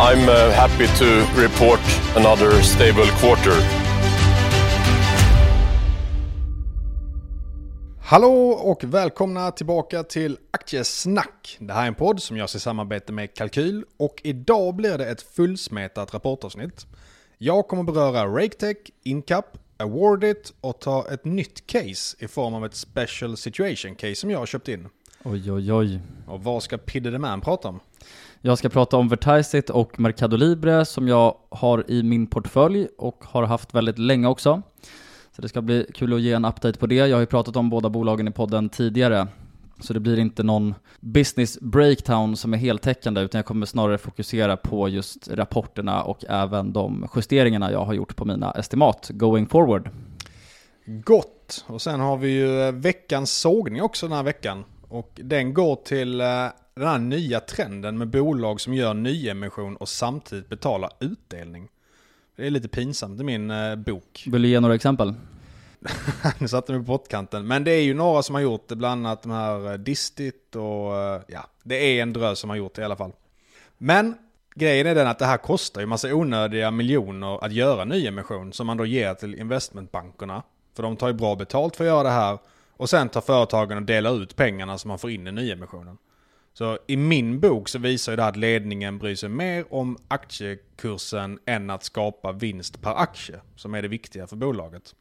I'm uh, happy to report another stable quarter. Hallå och välkomna tillbaka till Aktiesnack. Det här är en podd som görs i samarbete med Kalkyl och idag blir det ett fullsmetat rapportavsnitt. Jag kommer beröra RakeTech, Incap, Awardit och ta ett nytt case i form av ett special situation case som jag har köpt in. Oj, oj, oj. Och vad ska Pidde the Man prata om? Jag ska prata om Vertiseit och Mercado Libre som jag har i min portfölj och har haft väldigt länge också. Så det ska bli kul att ge en update på det. Jag har ju pratat om båda bolagen i podden tidigare. Så det blir inte någon business breakdown som är heltäckande utan jag kommer snarare fokusera på just rapporterna och även de justeringarna jag har gjort på mina estimat going forward. Gott! Och sen har vi ju eh, veckans sågning också den här veckan. Och den går till eh, den här nya trenden med bolag som gör nyemission och samtidigt betalar utdelning. Det är lite pinsamt i min eh, bok. Vill du ge några exempel? nu satte mig på pottkanten. Men det är ju några som har gjort det, bland annat de här eh, Distit och eh, ja, det är en drös som har gjort det i alla fall. Men grejen är den att det här kostar ju massa onödiga miljoner att göra nyemission som man då ger till investmentbankerna. För de tar ju bra betalt för att göra det här. Och sen tar företagen och delar ut pengarna som man får in i nyemissionen. Så i min bok så visar ju det att ledningen bryr sig mer om aktiekursen än att skapa vinst per aktie, som är det viktiga för bolaget.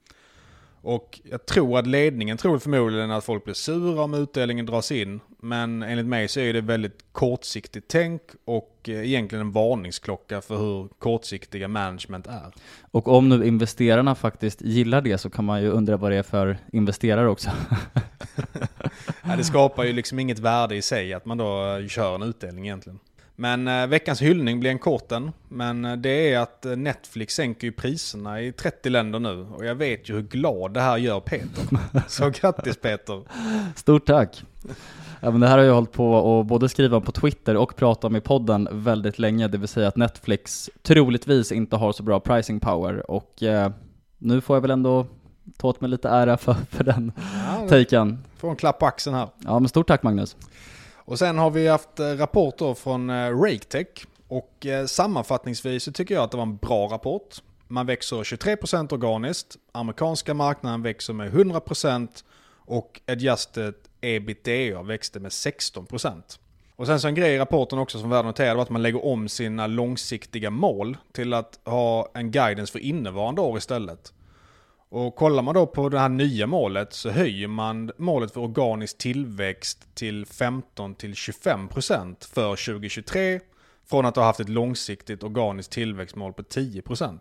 Och jag tror att ledningen tror förmodligen att folk blir sura om utdelningen dras in. Men enligt mig så är det väldigt kortsiktigt tänk och eh, egentligen en varningsklocka för hur kortsiktiga management är. Och om nu investerarna faktiskt gillar det så kan man ju undra vad det är för investerare också. ja, det skapar ju liksom inget värde i sig att man då kör en utdelning egentligen. Men eh, veckans hyllning blir en korten. Men eh, det är att eh, Netflix sänker ju priserna i 30 länder nu. Och jag vet ju hur glad det här gör Peter. Så grattis Peter! Stort tack! Ja, men det här har jag hållit på att både skriva på Twitter och prata om i podden väldigt länge, det vill säga att Netflix troligtvis inte har så bra pricing power och eh, nu får jag väl ändå ta åt mig lite ära för, för den ja, taken. Får en klapp på axeln här. Ja, men stort tack Magnus. Och sen har vi haft eh, rapporter från eh, RakeTech. Och eh, sammanfattningsvis så tycker jag att det var en bra rapport. Man växer 23% organiskt, amerikanska marknaden växer med 100% och adjusted ebitda växte med 16%. Och sen så en grej i rapporten också som värd att notera var att man lägger om sina långsiktiga mål till att ha en guidance för innevarande år istället. Och kollar man då på det här nya målet så höjer man målet för organisk tillväxt till 15-25% för 2023 från att ha haft ett långsiktigt organiskt tillväxtmål på 10%.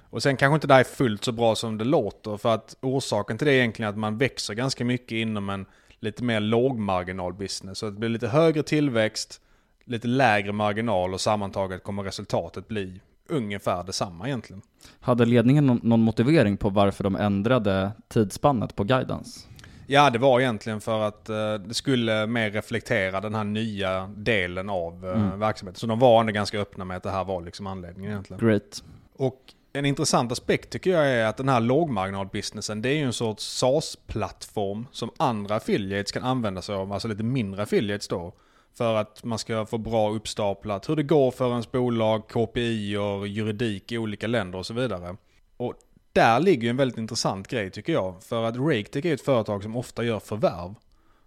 Och sen kanske inte det här är fullt så bra som det låter för att orsaken till det är egentligen att man växer ganska mycket inom en lite mer lågmarginal business. Så det blir lite högre tillväxt, lite lägre marginal och sammantaget kommer resultatet bli ungefär detsamma egentligen. Hade ledningen någon motivering på varför de ändrade tidsspannet på guidance? Ja, det var egentligen för att uh, det skulle mer reflektera den här nya delen av uh, mm. verksamheten. Så de var ändå ganska öppna med att det här var liksom anledningen egentligen. Great. Och en intressant aspekt tycker jag är att den här lågmarginalbusinessen, det är ju en sorts SaaS-plattform som andra affiliates kan använda sig av, alltså lite mindre affiliates då. För att man ska få bra uppstaplat hur det går för ens bolag, KPI och juridik i olika länder och så vidare. Och där ligger en väldigt intressant grej tycker jag. För att RakeTech är ett företag som ofta gör förvärv.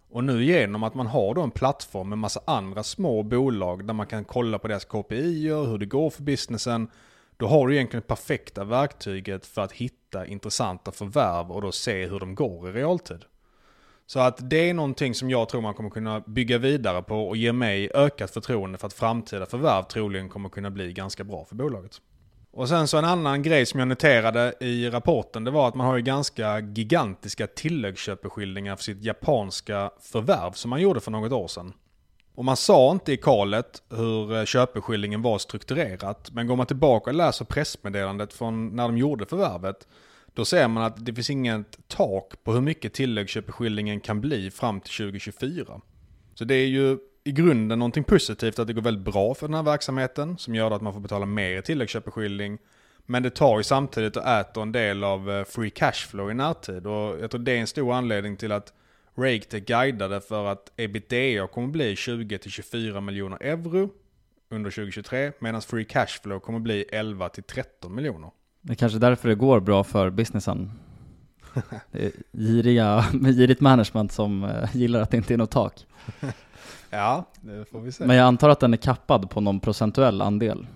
Och nu genom att man har då en plattform med massa andra små bolag där man kan kolla på deras KPI, hur det går för businessen. Då har du egentligen perfekta verktyget för att hitta intressanta förvärv och då se hur de går i realtid. Så att det är någonting som jag tror man kommer kunna bygga vidare på och ge mig ökat förtroende för att framtida förvärv troligen kommer kunna bli ganska bra för bolaget. Och sen så en annan grej som jag noterade i rapporten, det var att man har ju ganska gigantiska tilläggsköpeskildringar för sitt japanska förvärv som man gjorde för något år sedan. Och man sa inte i kalet hur eh, köpeskillingen var strukturerat, men går man tillbaka och läser pressmeddelandet från när de gjorde förvärvet, då ser man att det finns inget tak på hur mycket tilläggsköpeskillingen kan bli fram till 2024. Så det är ju i grunden någonting positivt att det går väldigt bra för den här verksamheten som gör att man får betala mer i tilläggsköpeskilling. Men det tar ju samtidigt och äter en del av eh, free cash flow i närtid och jag tror det är en stor anledning till att Raketech guidade för att ebitda kommer bli 20-24 miljoner euro under 2023 medan free cash flow kommer bli 11-13 miljoner. Det är kanske därför det går bra för businessen. Det är giriga, girigt management som eh, gillar att det inte är något tak. Ja, det får vi se. Men jag antar att den är kappad på någon procentuell andel.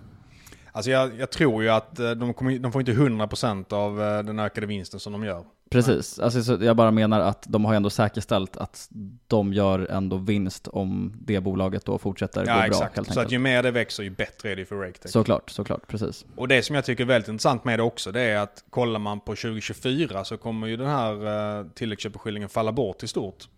Alltså jag, jag tror ju att eh, de, kommer, de får inte 100% av eh, den ökade vinsten som de gör. Precis, alltså, så jag bara menar att de har ändå säkerställt att de gör ändå vinst om det bolaget då fortsätter gå Ja, bra exakt. helt Så att ju mer det växer ju bättre är det för Raketech. Såklart, såklart, precis. Och det som jag tycker är väldigt intressant med det också, det är att kollar man på 2024 så kommer ju den här uh, tilläggsköpeskillingen falla bort i stort.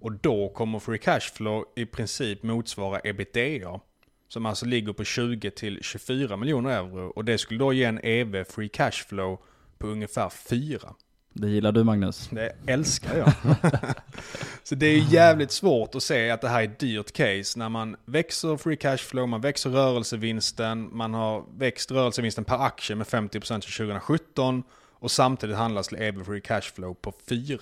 Och då kommer free cash flow i princip motsvara ebitda. Som alltså ligger på 20 till 24 miljoner euro. Och det skulle då ge en EV free cash flow på ungefär 4. Det gillar du Magnus? Det älskar jag. så det är jävligt svårt att se att det här är ett dyrt case när man växer free cash flow, man växer rörelsevinsten, man har växt rörelsevinsten per aktie med 50% till 2017 och samtidigt handlas till EV free cash flow på 4.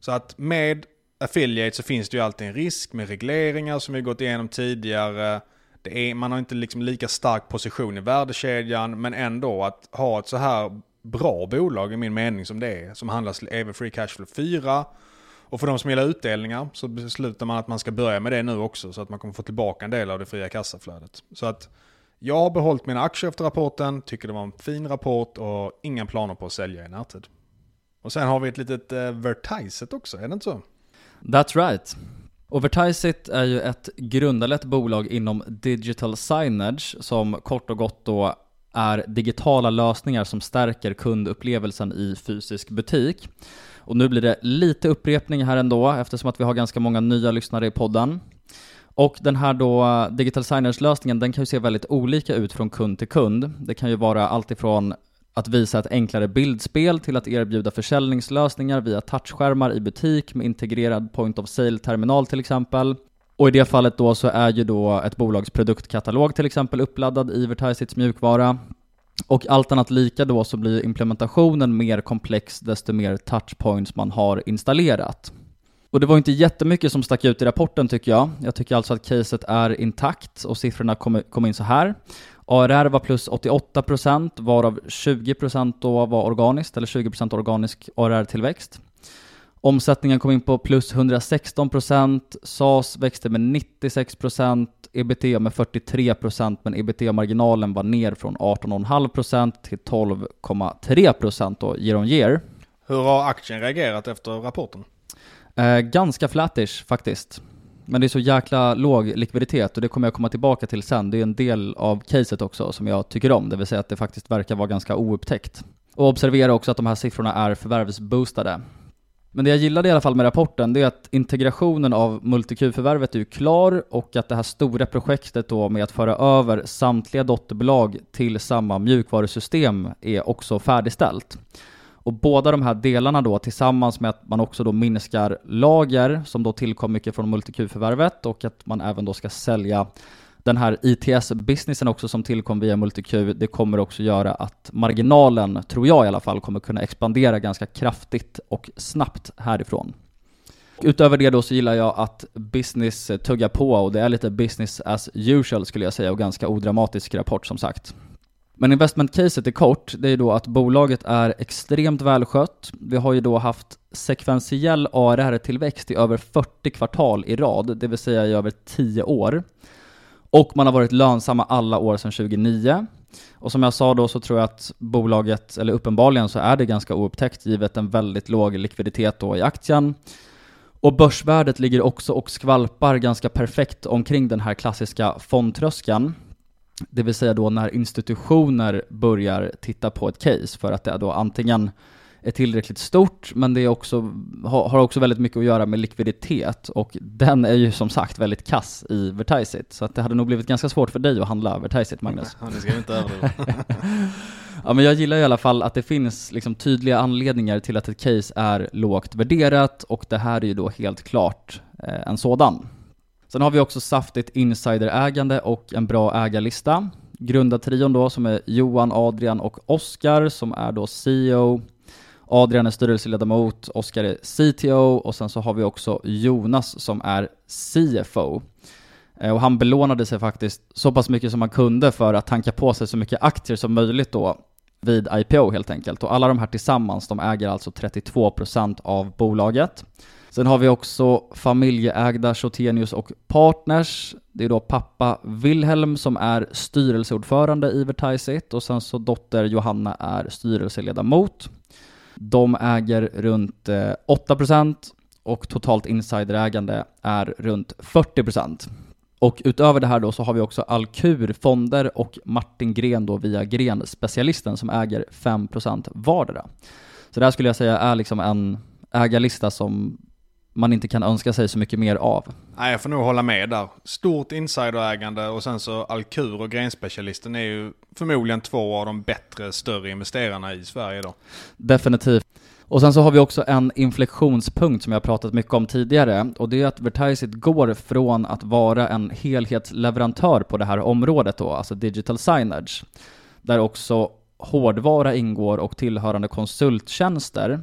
Så att med affiliate så finns det ju alltid en risk med regleringar som vi gått igenom tidigare. Det är, man har inte liksom lika stark position i värdekedjan men ändå att ha ett så här bra bolag i min mening som det är, som handlas till Free Cashflow 4. Och för de som gillar utdelningar så beslutar man att man ska börja med det nu också så att man kommer få tillbaka en del av det fria kassaflödet. Så att jag har behållit mina aktier efter rapporten, tycker det var en fin rapport och inga planer på att sälja i närtid. Och sen har vi ett litet eh, Vertiset också, är det inte så? That's right. Och Vertiset är ju ett grundarlett bolag inom digital signage som kort och gott då är digitala lösningar som stärker kundupplevelsen i fysisk butik. Och nu blir det lite upprepning här ändå eftersom att vi har ganska många nya lyssnare i podden. Och den här då eh, digital signage-lösningen den kan ju se väldigt olika ut från kund till kund. Det kan ju vara alltifrån att visa ett enklare bildspel till att erbjuda försäljningslösningar via touchskärmar i butik med integrerad point of sale-terminal till exempel. Och i det fallet då så är ju då ett bolags produktkatalog till exempel uppladdad i Vertisits mjukvara. Och allt annat lika då så blir implementationen mer komplex desto mer touchpoints man har installerat. Och det var inte jättemycket som stack ut i rapporten tycker jag. Jag tycker alltså att caset är intakt och siffrorna kom, kom in så här. ARR var plus 88% varav 20% då var organiskt, eller 20% organisk ARR-tillväxt. Omsättningen kom in på plus 116%, SAS växte med 96%, ebitda med 43% men ebitda-marginalen var ner från 18,5% till 12,3% då year on year. Hur har aktien reagerat efter rapporten? Eh, ganska flattish faktiskt. Men det är så jäkla låg likviditet och det kommer jag komma tillbaka till sen. Det är en del av caset också som jag tycker om, det vill säga att det faktiskt verkar vara ganska oupptäckt. Och observera också att de här siffrorna är förvärvsboostade. Men det jag gillade i alla fall med rapporten, det är att integrationen av MultiQ-förvärvet är ju klar och att det här stora projektet då med att föra över samtliga dotterbolag till samma mjukvarusystem är också färdigställt. Och båda de här delarna då tillsammans med att man också då minskar lager som då tillkom mycket från MultiQ-förvärvet och att man även då ska sälja den här ITS-businessen också som tillkom via MultiQ, det kommer också göra att marginalen, tror jag i alla fall, kommer kunna expandera ganska kraftigt och snabbt härifrån. Utöver det då så gillar jag att business tuggar på och det är lite business as usual skulle jag säga och ganska odramatisk rapport som sagt. Men investmentcaset i kort, det är då att bolaget är extremt välskött. Vi har ju då haft sekventiell ARR-tillväxt i över 40 kvartal i rad, det vill säga i över 10 år. Och man har varit lönsamma alla år sedan 2009. Och som jag sa då så tror jag att bolaget, eller uppenbarligen så är det ganska oupptäckt givet en väldigt låg likviditet då i aktien. Och börsvärdet ligger också och skvalpar ganska perfekt omkring den här klassiska fondtröskeln. Det vill säga då när institutioner börjar titta på ett case för att det då antingen är tillräckligt stort, men det är också, har också väldigt mycket att göra med likviditet och den är ju som sagt väldigt kass i Vertiseit, så att det hade nog blivit ganska svårt för dig att handla Vertiseit, Magnus. Ja, ni ska inte överdriva. ja, men jag gillar i alla fall att det finns liksom tydliga anledningar till att ett case är lågt värderat och det här är ju då helt klart eh, en sådan. Sen har vi också saftigt insiderägande och en bra ägarlista. Grundartrion då som är Johan, Adrian och Oskar som är då CEO. Adrian är styrelseledamot, Oskar är CTO och sen så har vi också Jonas som är CFO. Eh, och han belånade sig faktiskt så pass mycket som han kunde för att tanka på sig så mycket aktier som möjligt då vid IPO helt enkelt. Och alla de här tillsammans, de äger alltså 32% av bolaget. Sen har vi också familjeägda Chotenius och Partners. Det är då pappa Wilhelm som är styrelseordförande i Vertiseit och sen så dotter Johanna är styrelseledamot. De äger runt eh, 8% och totalt insiderägande är runt 40%. Och utöver det här då så har vi också Alkur Fonder och Martin Gren då via Gren Specialisten som äger 5% vardera. Så det här skulle jag säga är liksom en ägarlista som man inte kan önska sig så mycket mer av. Nej, jag får nog hålla med där. Stort insiderägande och sen så Alkur och Grenspecialisten är ju förmodligen två av de bättre, större investerarna i Sverige då. Definitivt. Och sen så har vi också en inflektionspunkt som jag pratat mycket om tidigare och det är att Vertiseit går från att vara en helhetsleverantör på det här området då, alltså digital signage, där också hårdvara ingår och tillhörande konsulttjänster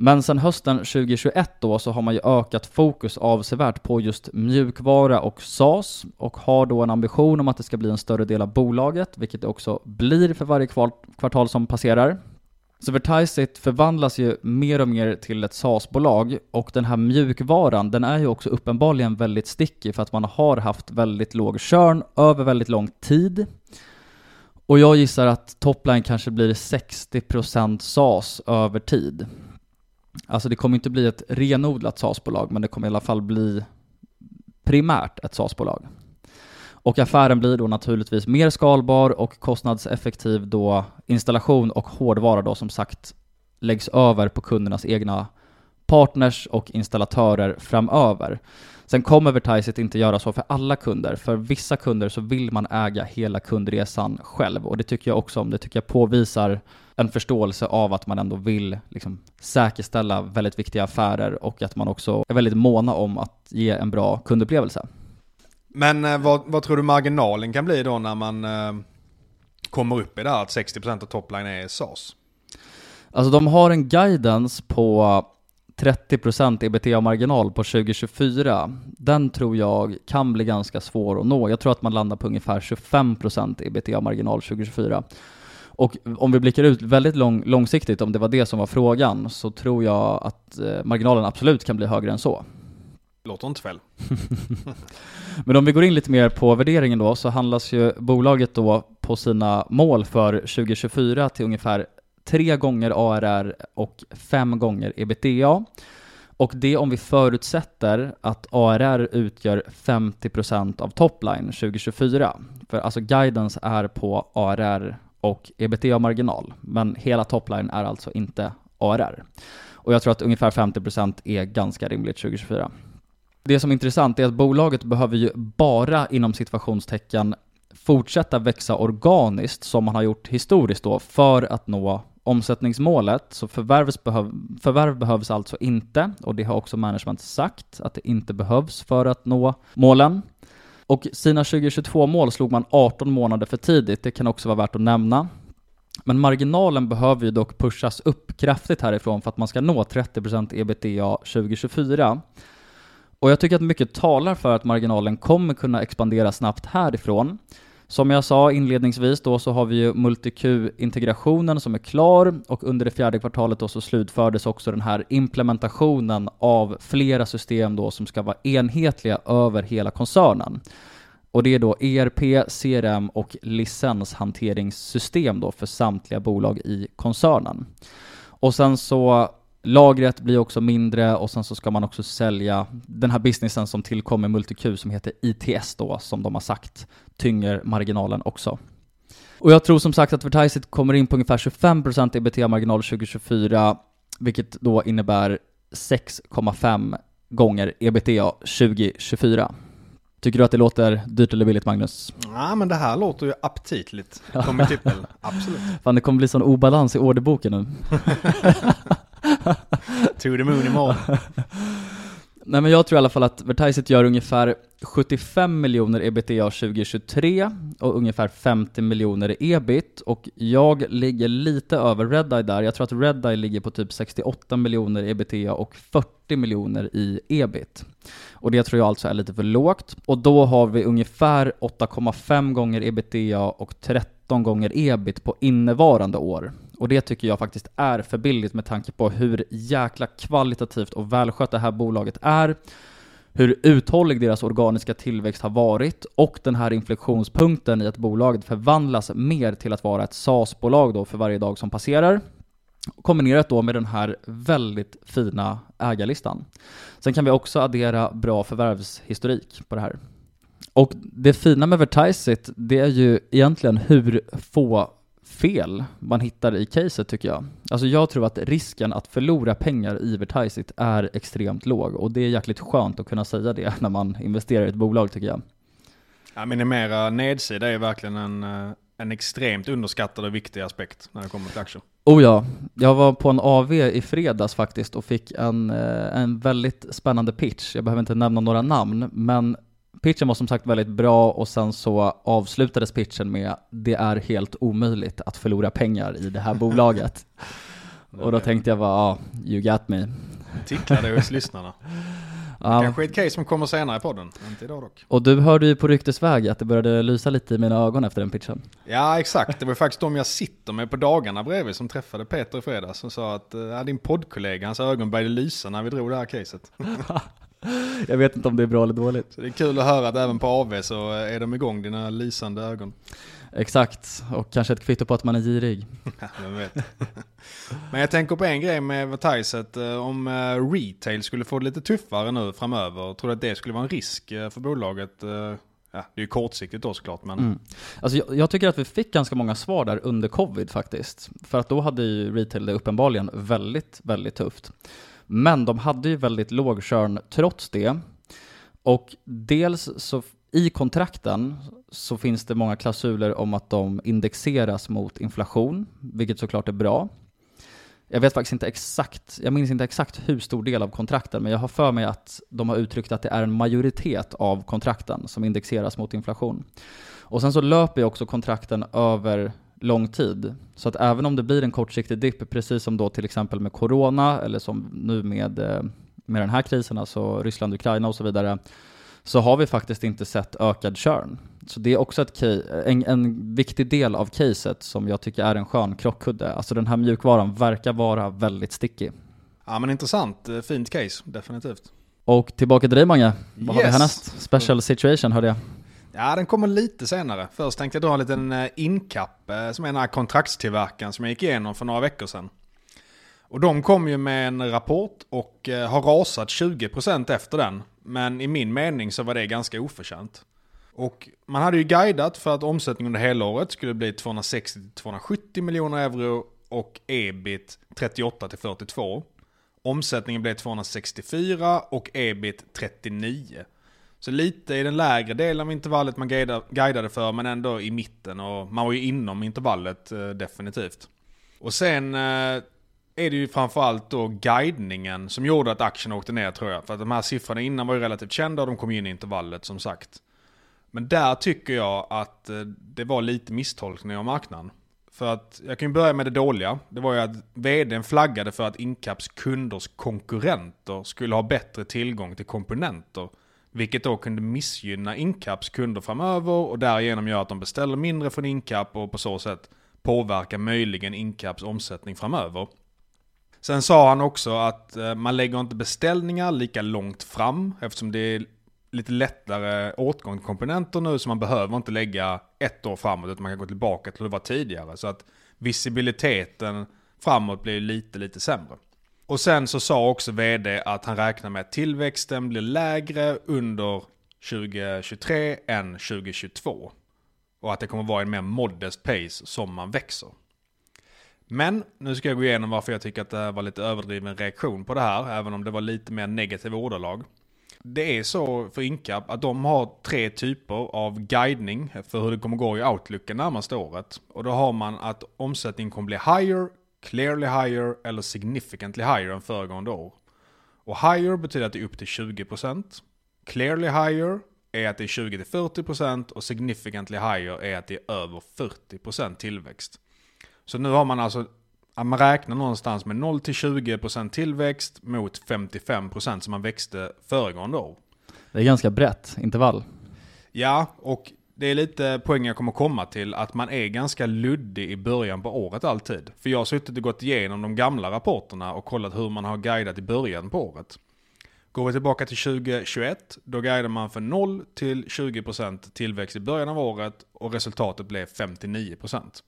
men sen hösten 2021 då så har man ju ökat fokus avsevärt på just mjukvara och SaaS och har då en ambition om att det ska bli en större del av bolaget, vilket det också blir för varje kvartal som passerar. Så Vertiseit förvandlas ju mer och mer till ett SaaS-bolag och den här mjukvaran, den är ju också uppenbarligen väldigt sticky för att man har haft väldigt låg churn över väldigt lång tid. Och jag gissar att topline kanske blir 60% SaaS över tid. Alltså det kommer inte bli ett renodlat SaaS-bolag, men det kommer i alla fall bli primärt ett SaaS-bolag. Och affären blir då naturligtvis mer skalbar och kostnadseffektiv då installation och hårdvara då som sagt läggs över på kundernas egna partners och installatörer framöver. Sen kommer Vertiseit inte göra så för alla kunder. För vissa kunder så vill man äga hela kundresan själv och det tycker jag också om. Det tycker jag påvisar en förståelse av att man ändå vill liksom, säkerställa väldigt viktiga affärer och att man också är väldigt måna om att ge en bra kundupplevelse. Men eh, vad, vad, tror du marginalen kan bli då när man eh, kommer upp i det här att 60% av topline är SaaS? Alltså de har en guidance på 30% ebitda-marginal på 2024, den tror jag kan bli ganska svår att nå. Jag tror att man landar på ungefär 25% ebitda-marginal 2024. Och om vi blickar ut väldigt lång, långsiktigt, om det var det som var frågan, så tror jag att eh, marginalen absolut kan bli högre än så. Låter inte fel. Men om vi går in lite mer på värderingen då, så handlas ju bolaget då på sina mål för 2024 till ungefär tre gånger ARR och fem gånger ebitda. Och det om vi förutsätter att ARR utgör 50% av topline 2024. För alltså guidance är på ARR och ebitda-marginal, men hela topline är alltså inte ARR. Och jag tror att ungefär 50% är ganska rimligt 2024. Det som är intressant är att bolaget behöver ju bara inom situationstecken fortsätta växa organiskt som man har gjort historiskt då för att nå omsättningsmålet. Så behöv, förvärv behövs alltså inte och det har också management sagt att det inte behövs för att nå målen. Och sina 2022-mål slog man 18 månader för tidigt, det kan också vara värt att nämna. Men marginalen behöver ju dock pushas upp kraftigt härifrån för att man ska nå 30% ebitda 2024. Och jag tycker att mycket talar för att marginalen kommer kunna expandera snabbt härifrån. Som jag sa inledningsvis då så har vi ju MultiQ-integrationen som är klar och under det fjärde kvartalet då så slutfördes också den här implementationen av flera system då som ska vara enhetliga över hela koncernen. Och det är då ERP, CRM och licenshanteringssystem då för samtliga bolag i koncernen. Och sen så Lagret blir också mindre och sen så ska man också sälja den här businessen som tillkommer MultiQ som heter ITS då, som de har sagt, tynger marginalen också. Och jag tror som sagt att Vertiseit kommer in på ungefär 25% ebitda-marginal 2024, vilket då innebär 6,5 gånger ebitda 2024. Tycker du att det låter dyrt eller billigt Magnus? Ja men det här låter ju aptitligt. Kommer Absolut. Fan det kommer bli sån obalans i orderboken nu. to the moon imorgon. Nej men jag tror i alla fall att Vertiset gör ungefär 75 miljoner ebitda 2023 och ungefär 50 miljoner i ebit och jag ligger lite över Redeye där. Jag tror att Redeye ligger på typ 68 miljoner ebitda och 40 miljoner i ebit. Och det tror jag alltså är lite för lågt. Och då har vi ungefär 8,5 gånger ebitda och 13 gånger ebit på innevarande år. Och det tycker jag faktiskt är för billigt med tanke på hur jäkla kvalitativt och välskött det här bolaget är, hur uthållig deras organiska tillväxt har varit och den här inflektionspunkten i att bolaget förvandlas mer till att vara ett SAS-bolag då för varje dag som passerar. Kombinerat då med den här väldigt fina ägarlistan. Sen kan vi också addera bra förvärvshistorik på det här. Och det fina med Vertiseit, det är ju egentligen hur få fel man hittar i caset tycker jag. Alltså jag tror att risken att förlora pengar i Vertiseit är extremt låg och det är jäkligt skönt att kunna säga det när man investerar i ett bolag tycker jag. Ja, minimera nedsida är verkligen en, eh, en extremt underskattad och viktig aspekt när det kommer till aktier. Oh ja, jag var på en AV i fredags faktiskt och fick en, eh, en väldigt spännande pitch. Jag behöver inte nämna några namn, men Pitchen var som sagt väldigt bra och sen så avslutades pitchen med det är helt omöjligt att förlora pengar i det här bolaget. och då tänkte jag bara, ja, you got me. Ticklade hos lyssnarna. Ja. Kanske ett case som kommer senare i podden, inte idag dock. Och du hörde ju på ryktesväg att det började lysa lite i mina ögon efter den pitchen. Ja, exakt. Det var faktiskt de jag sitter med på dagarna bredvid som träffade Peter i fredags som sa att ja, din poddkollega, hans ögon började lysa när vi drog det här caset. Jag vet inte om det är bra eller dåligt. Så det är kul att höra att även på AV så är de igång, dina lysande ögon. Exakt, och kanske ett kvitto på att man är girig. Men jag tänker på en grej med Vertiseit. Eh, om eh, retail skulle få det lite tuffare nu framöver, tror du att det skulle vara en risk eh, för bolaget? Ja, det är ju kortsiktigt då såklart men... Mm. Alltså jag, jag, tycker att vi fick ganska många svar där under covid faktiskt. För att då hade ju retail det uppenbarligen väldigt, väldigt tufft. Men de hade ju väldigt låg churn trots det. Och dels så i kontrakten så finns det många klausuler om att de indexeras mot inflation, vilket såklart är bra. Jag vet faktiskt inte exakt, jag minns inte exakt hur stor del av kontrakten, men jag har för mig att de har uttryckt att det är en majoritet av kontrakten som indexeras mot inflation. Och sen så löper ju också kontrakten över lång tid. Så att även om det blir en kortsiktig dipp, precis som då till exempel med corona, eller som nu med, eh, med den här krisen, alltså Ryssland, Ukraina och så vidare, så har vi faktiskt inte sett ökad churn. Så det är också ett en, en viktig del av caset som jag tycker är en skön krockkudde. Alltså den här mjukvaran verkar vara väldigt sticky. Ja men intressant, eh, fint case, definitivt. Och tillbaka till dig Mange, vad yes. har vi härnäst? Special situation hörde jag. Ja, den kommer lite senare. Först tänkte jag dra en liten eh, inkapp eh, som är den här kontraktstillverkaren som jag gick igenom för några veckor sedan. Och de kom ju med en rapport och eh, har rasat 20% efter den. Men i min mening så var det ganska oförtjänt. Och man hade ju guidat för att omsättningen under hela året skulle bli 260-270 miljoner euro och ebit 38-42. Omsättningen blev 264 och ebit 39. Så lite i den lägre delen av intervallet man guidade för, men ändå i mitten. Och man var ju inom intervallet eh, definitivt. Och sen eh, är det ju framförallt då guidningen som gjorde att aktien åkte ner tror jag. För att de här siffrorna innan var ju relativt kända och de kom in i intervallet som sagt. Men där tycker jag att eh, det var lite misstolkning av marknaden. För att, jag kan ju börja med det dåliga. Det var ju att vdn flaggade för att Incaps kunders konkurrenter skulle ha bättre tillgång till komponenter vilket då kunde missgynna Incaps kunder framöver och därigenom göra att de beställer mindre från Incap och på så sätt påverka möjligen Incaps omsättning framöver. Sen sa han också att eh, man lägger inte beställningar lika långt fram eftersom det är lite lättare åtgångskomponenter nu så man behöver inte lägga ett år framåt utan man kan gå tillbaka till hur det var tidigare. Så att visibiliteten framåt blir lite, lite sämre. Och sen så sa också vd att han räknar med att tillväxten blir lägre under 2023 än 2022. Och att det kommer vara en mer modest pace som man växer. Men nu ska jag gå igenom varför jag tycker att det var lite överdriven reaktion på det här, även om det var lite mer negativa ordalag. Det är så för Incap att de har tre typer av guidning för hur det kommer gå i outlooken närmaste året. Och då har man att omsättningen kommer bli higher, clearly higher eller significantly higher än föregående år. Och higher betyder att det är upp till 20%. Clearly higher är att det är 20-40% och significantly higher är att det är över 40% tillväxt. Så nu har man alltså, man räknar någonstans med 0-20% tillväxt mot 55% som man växte föregående år. Det är ganska brett intervall. Ja, och det är lite poängen jag kommer komma till, att man är ganska luddig i början på året alltid. För jag har suttit och gått igenom de gamla rapporterna och kollat hur man har guidat i början på året. Går vi tillbaka till 2021, då guidade man för 0 till 20% tillväxt i början av året och resultatet blev 59%.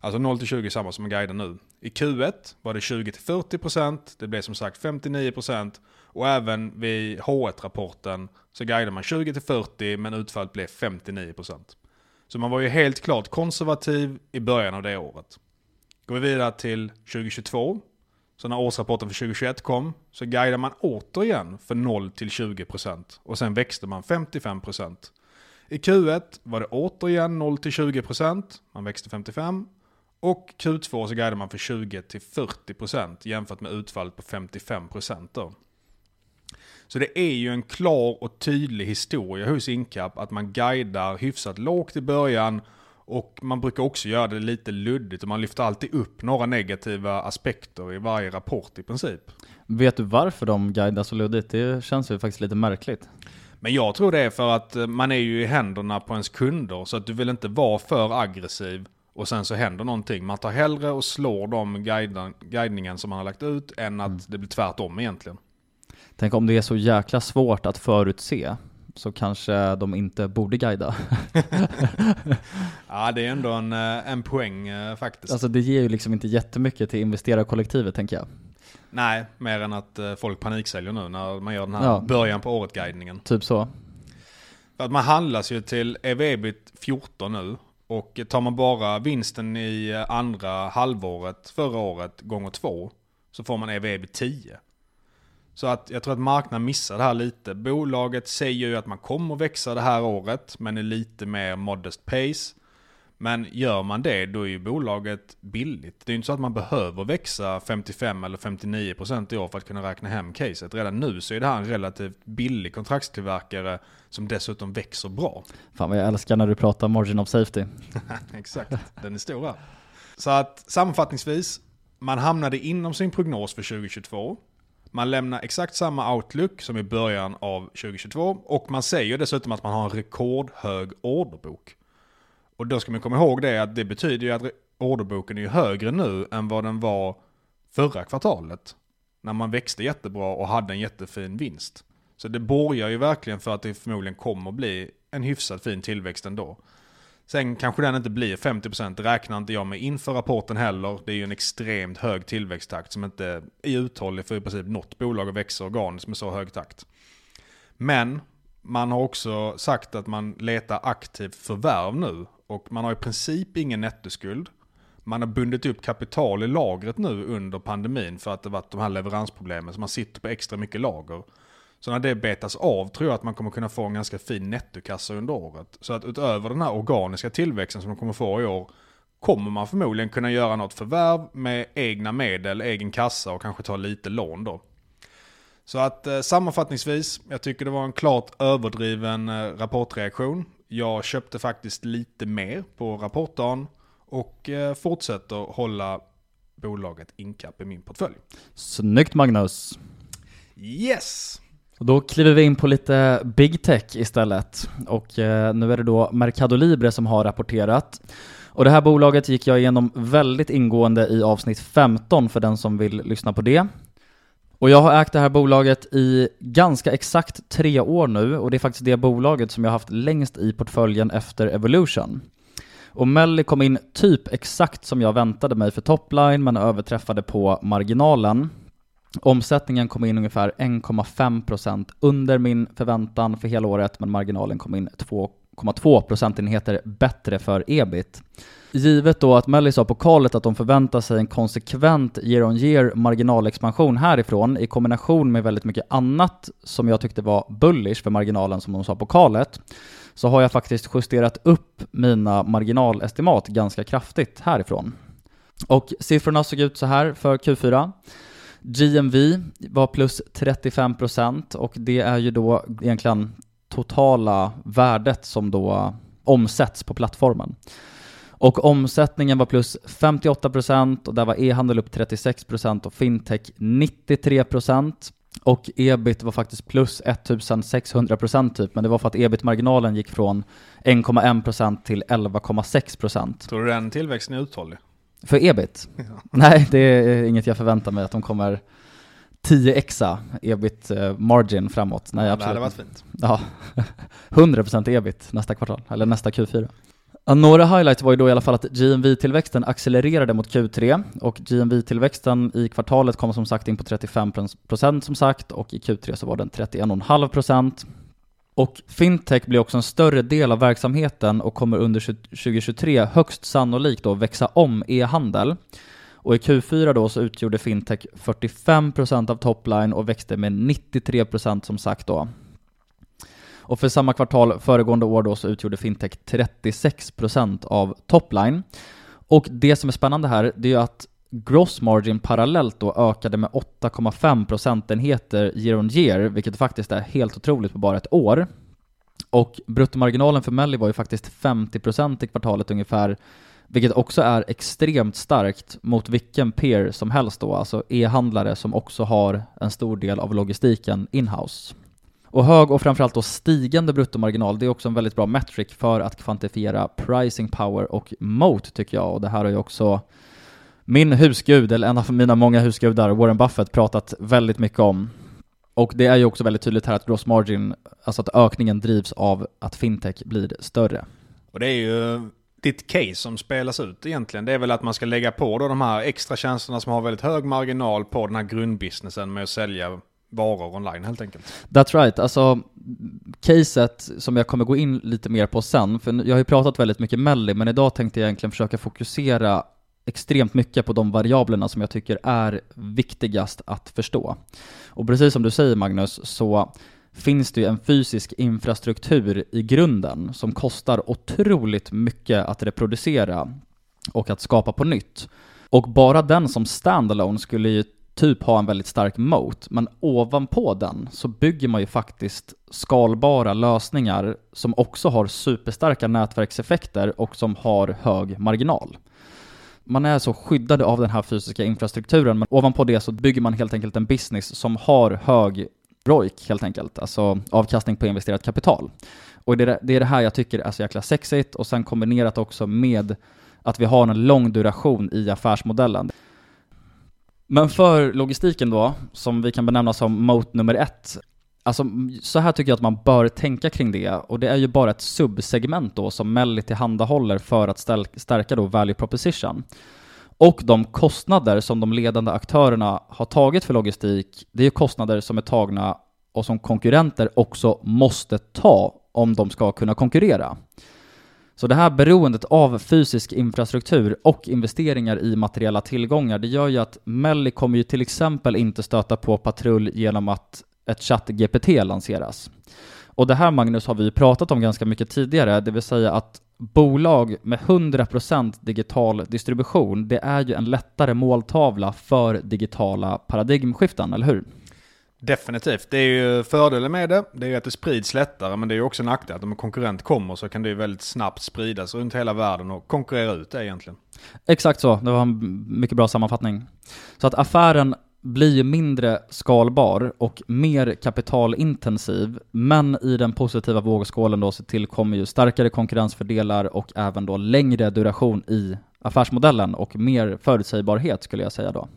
Alltså 0 till 20 samma som man guidar nu. I Q1 var det 20 till 40%, det blev som sagt 59% och även vid H1-rapporten så guidade man 20-40 men utfallet blev 59%. Så man var ju helt klart konservativ i början av det året. Går vi vidare till 2022, så när årsrapporten för 2021 kom så guidade man återigen för 0-20% och sen växte man 55%. I Q1 var det återigen 0-20%, man växte 55%. Och Q2 så guidade man för 20-40% jämfört med utfallet på 55% då. Så det är ju en klar och tydlig historia hos Incap att man guidar hyfsat lågt i början och man brukar också göra det lite luddigt och man lyfter alltid upp några negativa aspekter i varje rapport i princip. Vet du varför de guidar så luddigt? Det känns ju faktiskt lite märkligt. Men jag tror det är för att man är ju i händerna på ens kunder så att du vill inte vara för aggressiv och sen så händer någonting. Man tar hellre och slår de guidningen som man har lagt ut än att mm. det blir tvärtom egentligen. Tänk om det är så jäkla svårt att förutse så kanske de inte borde guida. ja, det är ändå en, eh, en poäng eh, faktiskt. Alltså det ger ju liksom inte jättemycket till investerarkollektivet tänker jag. Nej, mer än att eh, folk paniksäljer nu när man gör den här ja. början på året-guidningen. Typ så. För att man handlas ju till EV-EBIT 14 nu och tar man bara vinsten i andra halvåret förra året gånger två så får man EV 10. Så att jag tror att marknaden missar det här lite. Bolaget säger ju att man kommer växa det här året men är lite mer modest pace. Men gör man det, då är ju bolaget billigt. Det är ju inte så att man behöver växa 55 eller 59% i år för att kunna räkna hem caset. Redan nu så är det här en relativt billig kontraktstillverkare som dessutom växer bra. Fan vad jag älskar när du pratar margin of safety. Exakt, den är stor här. Så att sammanfattningsvis, man hamnade inom sin prognos för 2022. Man lämnar exakt samma outlook som i början av 2022 och man säger dessutom att man har en rekordhög orderbok. Och då ska man komma ihåg det att det betyder ju att orderboken är högre nu än vad den var förra kvartalet. När man växte jättebra och hade en jättefin vinst. Så det borgar ju verkligen för att det förmodligen kommer bli en hyfsat fin tillväxt ändå. Sen kanske den inte blir 50%, det räknar inte jag med inför rapporten heller. Det är ju en extremt hög tillväxttakt som inte är uthållig för i princip något bolag att växa organiskt med så hög takt. Men man har också sagt att man letar aktivt förvärv nu och man har i princip ingen nettoskuld. Man har bundit upp kapital i lagret nu under pandemin för att det varit de här leveransproblemen så man sitter på extra mycket lager. Så när det betas av tror jag att man kommer kunna få en ganska fin nettokassa under året. Så att utöver den här organiska tillväxten som man kommer få i år kommer man förmodligen kunna göra något förvärv med egna medel, egen kassa och kanske ta lite lån då. Så att eh, sammanfattningsvis, jag tycker det var en klart överdriven eh, rapportreaktion. Jag köpte faktiskt lite mer på rapportdagen och eh, fortsätter hålla bolaget Incap i min portfölj. Snyggt Magnus! Yes! Då kliver vi in på lite big tech istället. Och eh, nu är det då Mercado Libre som har rapporterat. Och det här bolaget gick jag igenom väldigt ingående i avsnitt 15 för den som vill lyssna på det. Och jag har ägt det här bolaget i ganska exakt tre år nu och det är faktiskt det bolaget som jag har haft längst i portföljen efter Evolution. Och Melli kom in typ exakt som jag väntade mig för topline men överträffade på marginalen. Omsättningen kom in ungefär 1,5% under min förväntan för hela året men marginalen kom in 2,2 procentenheter bättre för ebit. Givet då att Melly sa på kallet att de förväntar sig en konsekvent year on year marginalexpansion härifrån i kombination med väldigt mycket annat som jag tyckte var bullish för marginalen som de sa på kallet så har jag faktiskt justerat upp mina marginalestimat ganska kraftigt härifrån. Och siffrorna såg ut så här för Q4. GMV var plus 35% och det är ju då egentligen totala värdet som då omsätts på plattformen. Och omsättningen var plus 58% och där var e-handel upp 36% och fintech 93%. Och ebit var faktiskt plus 1600% typ, men det var för att ebit-marginalen gick från 1,1% till 11,6%. Tror du den tillväxten är uthållig? För ebit? Ja. Nej, det är inget jag förväntar mig att de kommer 10xa ebit eh, margin framåt. Nej, absolut. Det hade varit fint. Ja, 100% ebit nästa kvartal, eller nästa Q4. Ja, några highlights var ju då i alla fall att GMV-tillväxten accelererade mot Q3 och GMV-tillväxten i kvartalet kom som sagt in på 35% som sagt och i Q3 så var den 31,5%. Och fintech blir också en större del av verksamheten och kommer under 2023 högst sannolikt då växa om e-handel. Och i Q4 då så utgjorde fintech 45% av topline och växte med 93% som sagt då. Och för samma kvartal föregående år då så utgjorde fintech 36% av topline. Och det som är spännande här, det är ju att gross margin parallellt då ökade med 8,5 procentenheter year on year, vilket faktiskt är helt otroligt på bara ett år. Och bruttomarginalen för Melli var ju faktiskt 50% i kvartalet ungefär, vilket också är extremt starkt mot vilken peer som helst då, alltså e-handlare som också har en stor del av logistiken inhouse. Och hög och framförallt då stigande bruttomarginal, det är också en väldigt bra metric för att kvantifiera pricing power och moat tycker jag. Och det här har ju också min husgud, eller en av mina många husgudar, Warren Buffett, pratat väldigt mycket om. Och det är ju också väldigt tydligt här att gross margin, alltså att ökningen drivs av att fintech blir större. Och det är ju ditt case som spelas ut egentligen. Det är väl att man ska lägga på då de här extra tjänsterna som har väldigt hög marginal på den här grundbusinessen med att sälja varor online helt enkelt. That's right, alltså caset som jag kommer gå in lite mer på sen, för jag har ju pratat väldigt mycket Melli, men idag tänkte jag egentligen försöka fokusera extremt mycket på de variablerna som jag tycker är viktigast att förstå. Och precis som du säger Magnus, så finns det ju en fysisk infrastruktur i grunden som kostar otroligt mycket att reproducera och att skapa på nytt. Och bara den som standalone skulle ju typ ha en väldigt stark moat, men ovanpå den så bygger man ju faktiskt skalbara lösningar som också har superstarka nätverkseffekter och som har hög marginal. Man är så skyddade av den här fysiska infrastrukturen, men ovanpå det så bygger man helt enkelt en business som har hög ROIC helt enkelt, alltså avkastning på investerat kapital. Och det är det här jag tycker är så jäkla sexigt och sen kombinerat också med att vi har en lång duration i affärsmodellen. Men för logistiken då, som vi kan benämna som mot nummer ett, Alltså, så här tycker jag att man bör tänka kring det, och det är ju bara ett subsegment då som Melli tillhandahåller för att stärka då value proposition. Och de kostnader som de ledande aktörerna har tagit för logistik, det är ju kostnader som är tagna och som konkurrenter också måste ta om de ska kunna konkurrera. Så det här beroendet av fysisk infrastruktur och investeringar i materiella tillgångar, det gör ju att Melli kommer ju till exempel inte stöta på patrull genom att ett chatt-GPT lanseras. Och det här Magnus har vi pratat om ganska mycket tidigare, det vill säga att bolag med 100% digital distribution, det är ju en lättare måltavla för digitala paradigmskiften, eller hur? Definitivt. Det är ju fördelen med det. Det är ju att det sprids lättare, men det är ju också en nackdel att om en konkurrent kommer så kan det ju väldigt snabbt spridas runt hela världen och konkurrera ut det egentligen. Exakt så. Det var en mycket bra sammanfattning. Så att affären blir ju mindre skalbar och mer kapitalintensiv, men i den positiva vågskålen då så tillkommer ju starkare konkurrensfördelar och även då längre duration i affärsmodellen och mer förutsägbarhet skulle jag säga då.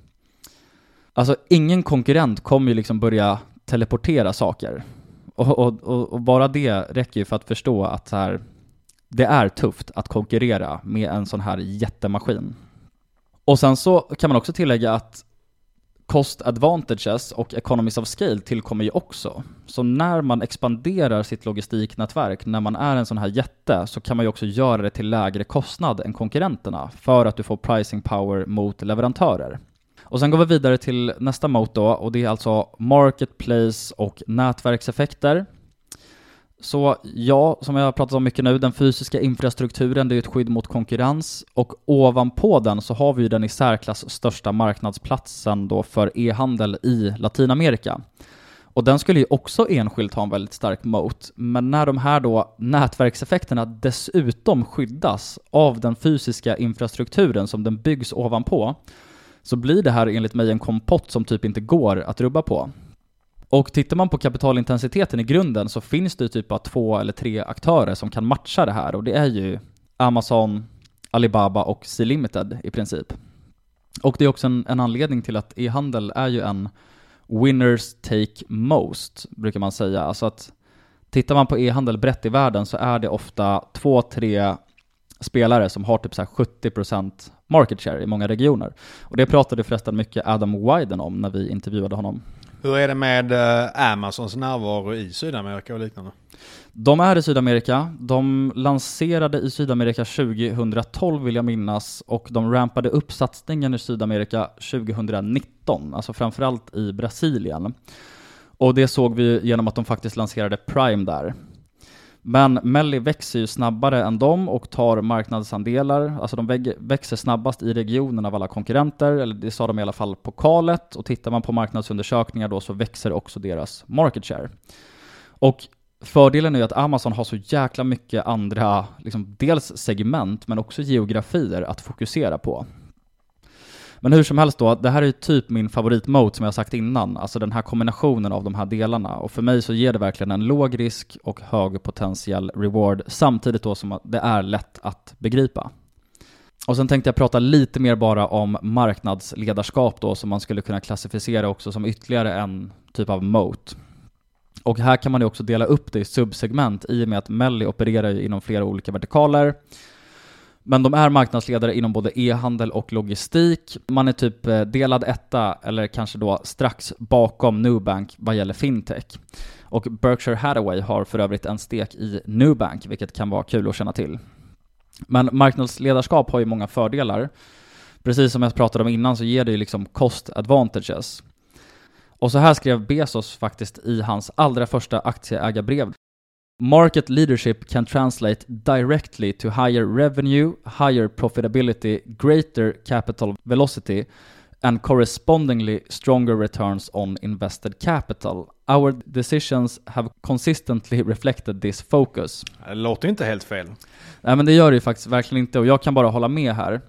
Alltså ingen konkurrent kommer ju liksom börja teleportera saker. Och, och, och, och bara det räcker ju för att förstå att så här, det är tufft att konkurrera med en sån här jättemaskin. Och sen så kan man också tillägga att cost advantages och economies of scale tillkommer ju också. Så när man expanderar sitt logistiknätverk, när man är en sån här jätte, så kan man ju också göra det till lägre kostnad än konkurrenterna, för att du får pricing power mot leverantörer. Och sen går vi vidare till nästa mot då, och det är alltså marketplace och nätverkseffekter. Så ja, som jag har pratat om mycket nu, den fysiska infrastrukturen det är ett skydd mot konkurrens och ovanpå den så har vi ju den i särklass största marknadsplatsen då för e-handel i Latinamerika. Och den skulle ju också enskilt ha en väldigt stark moat, men när de här då nätverkseffekterna dessutom skyddas av den fysiska infrastrukturen som den byggs ovanpå, så blir det här enligt mig en kompott som typ inte går att rubba på. Och tittar man på kapitalintensiteten i grunden så finns det typ bara två eller tre aktörer som kan matcha det här och det är ju Amazon, Alibaba och C-Limited i princip. Och det är också en, en anledning till att e-handel är ju en winners take most, brukar man säga. Alltså att tittar man på e-handel brett i världen så är det ofta två, tre spelare som har typ så 70% market share i många regioner. Och det pratade förresten mycket Adam Wyden om när vi intervjuade honom. Hur är det med eh, Amazons närvaro i Sydamerika och liknande? De är i Sydamerika. De lanserade i Sydamerika 2012 vill jag minnas och de rampade upp satsningen i Sydamerika 2019, alltså framförallt i Brasilien. Och det såg vi genom att de faktiskt lanserade Prime där. Men Melli växer ju snabbare än dem och tar marknadsandelar. Alltså de växer snabbast i regionen av alla konkurrenter, eller det sa de i alla fall på kalet. Och tittar man på marknadsundersökningar då så växer också deras market share. Och fördelen är ju att Amazon har så jäkla mycket andra, liksom dels segment, men också geografier att fokusera på. Men hur som helst då, det här är ju typ min favoritmode som jag sagt innan, alltså den här kombinationen av de här delarna. Och för mig så ger det verkligen en låg risk och hög potentiell reward, samtidigt då som det är lätt att begripa. Och sen tänkte jag prata lite mer bara om marknadsledarskap då, som man skulle kunna klassificera också som ytterligare en typ av moat. Och här kan man ju också dela upp det i subsegment i och med att Melli opererar ju inom flera olika vertikaler. Men de är marknadsledare inom både e-handel och logistik. Man är typ eh, delad etta, eller kanske då strax bakom Nubank vad gäller fintech. Och Berkshire Hathaway har för övrigt en stek i Nubank, vilket kan vara kul att känna till. Men marknadsledarskap har ju många fördelar. Precis som jag pratade om innan så ger det ju liksom cost advantages. Och så här skrev Bezos faktiskt i hans allra första aktieägarbrev. Market leadership can translate directly to higher revenue, higher profitability, greater capital velocity, and correspondingly stronger returns on invested capital. Our decisions have consistently reflected this focus. Det låter inte helt fel. Nej men det gör det ju faktiskt verkligen inte och jag kan bara hålla med här.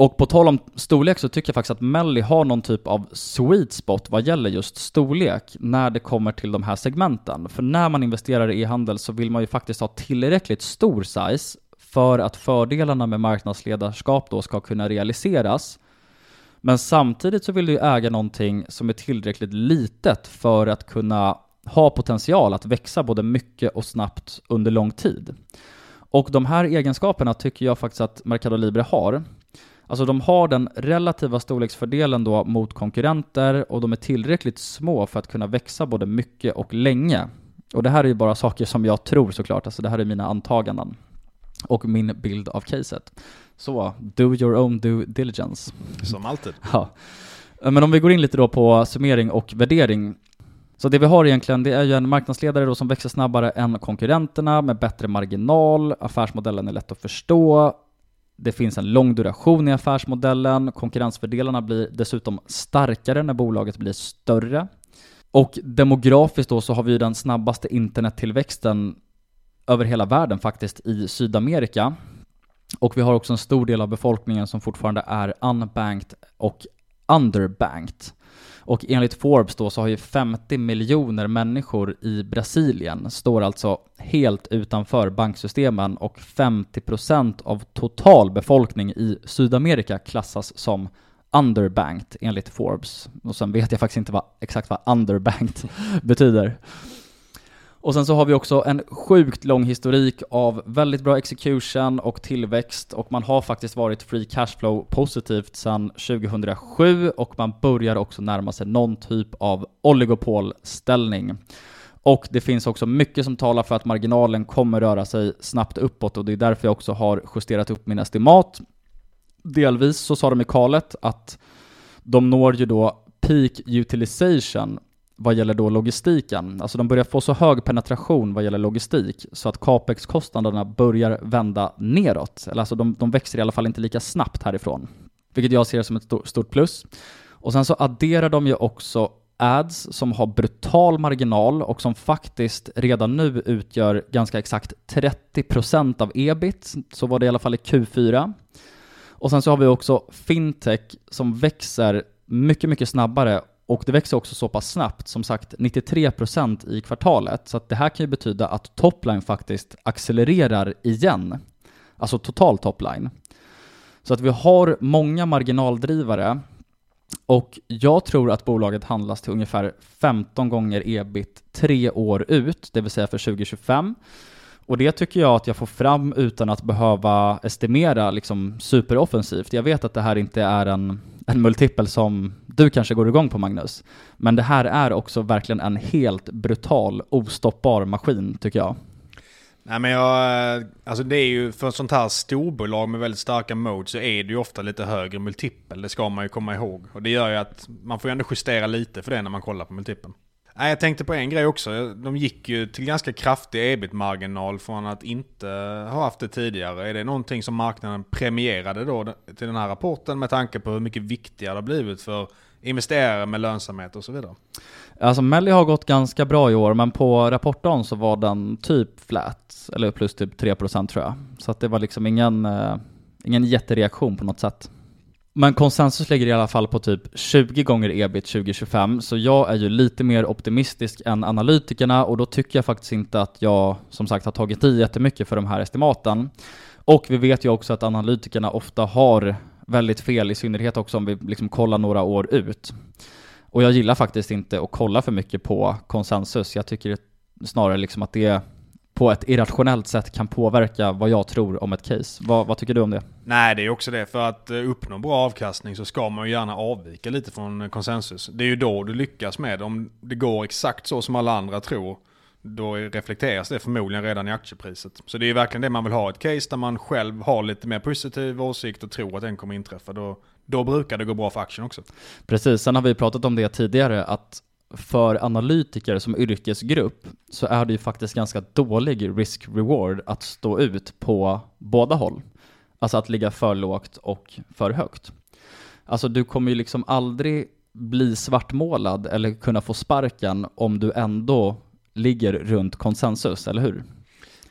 Och på tal om storlek så tycker jag faktiskt att Melly har någon typ av sweet spot vad gäller just storlek när det kommer till de här segmenten. För när man investerar i e-handel så vill man ju faktiskt ha tillräckligt stor size för att fördelarna med marknadsledarskap då ska kunna realiseras. Men samtidigt så vill du äga någonting som är tillräckligt litet för att kunna ha potential att växa både mycket och snabbt under lång tid. Och de här egenskaperna tycker jag faktiskt att Mercado Libre har. Alltså de har den relativa storleksfördelen då mot konkurrenter och de är tillräckligt små för att kunna växa både mycket och länge. Och det här är ju bara saker som jag tror såklart, alltså det här är mina antaganden. Och min bild av caset. Så, do your own due diligence. Som alltid. ja. Men om vi går in lite då på summering och värdering. Så det vi har egentligen, det är ju en marknadsledare då som växer snabbare än konkurrenterna med bättre marginal, affärsmodellen är lätt att förstå, det finns en lång duration i affärsmodellen, konkurrensfördelarna blir dessutom starkare när bolaget blir större. Och demografiskt då så har vi den snabbaste internettillväxten över hela världen faktiskt i Sydamerika. Och vi har också en stor del av befolkningen som fortfarande är unbanked och underbanked. Och enligt Forbes då så har ju 50 miljoner människor i Brasilien står alltså helt utanför banksystemen och 50% av total befolkning i Sydamerika klassas som underbanked enligt Forbes. Och sen vet jag faktiskt inte vad, exakt vad underbanked betyder. Och sen så har vi också en sjukt lång historik av väldigt bra execution och tillväxt och man har faktiskt varit free cashflow positivt sedan 2007 och man börjar också närma sig någon typ av oligopolställning. Och det finns också mycket som talar för att marginalen kommer röra sig snabbt uppåt och det är därför jag också har justerat upp min estimat. Delvis så sa de i kalet att de når ju då peak utilization vad gäller då logistiken. Alltså de börjar få så hög penetration vad gäller logistik så att capex-kostnaderna börjar vända neråt. Eller alltså de, de växer i alla fall inte lika snabbt härifrån. Vilket jag ser som ett stort plus. Och sen så adderar de ju också ads som har brutal marginal och som faktiskt redan nu utgör ganska exakt 30% av ebit. Så var det i alla fall i Q4. Och sen så har vi också fintech som växer mycket, mycket snabbare och det växer också så pass snabbt, som sagt 93% i kvartalet, så att det här kan ju betyda att topline faktiskt accelererar igen. Alltså total topline. Så att vi har många marginaldrivare och jag tror att bolaget handlas till ungefär 15 gånger ebit tre år ut, det vill säga för 2025. Och det tycker jag att jag får fram utan att behöva estimera liksom superoffensivt. Jag vet att det här inte är en, en multipel som du kanske går igång på Magnus. Men det här är också verkligen en helt brutal, ostoppbar maskin tycker jag. Nej men jag, eh, alltså det är ju för ett sånt här storbolag med väldigt starka mode så är det ju ofta lite högre multipel. Det ska man ju komma ihåg. Och det gör ju att man får ju ändå justera lite för det när man kollar på multipeln. Nej, jag tänkte på en grej också. De gick ju till ganska kraftig ebit-marginal från att inte ha haft det tidigare. Är det någonting som marknaden premierade då till den här rapporten med tanke på hur mycket viktigare det har blivit för investerare med lönsamhet och så vidare? Alltså Melly har gått ganska bra i år, men på rapporten så var den typ flat, eller plus typ 3% tror jag. Så att det var liksom ingen, eh, ingen jättereaktion på något sätt. Men konsensus ligger i alla fall på typ 20 gånger ebit 2025, så jag är ju lite mer optimistisk än analytikerna och då tycker jag faktiskt inte att jag som sagt har tagit i jättemycket för de här estimaten. Och vi vet ju också att analytikerna ofta har väldigt fel, i synnerhet också om vi liksom kollar några år ut. Och jag gillar faktiskt inte att kolla för mycket på konsensus. Jag tycker snarare liksom att det på ett irrationellt sätt kan påverka vad jag tror om ett case. Vad, vad, tycker du om det? Nej, det är också det. För att eh, uppnå bra avkastning så ska man ju gärna avvika lite från konsensus. Det är ju då du lyckas med. Om det går exakt så som alla andra tror, då reflekteras det förmodligen redan i aktiepriset. Så det är verkligen det man vill ha, ett case där man själv har lite mer positiv åsikt och tror att den kommer inträffa. Då, då brukar det gå bra för aktien också. Precis, sen har vi pratat om det tidigare, att för analytiker som yrkesgrupp så är det ju faktiskt ganska dålig risk-reward att stå ut på båda håll. Alltså att ligga för lågt och för högt. Alltså du kommer ju liksom aldrig bli svartmålad eller kunna få sparken om du ändå ligger runt konsensus, eller hur?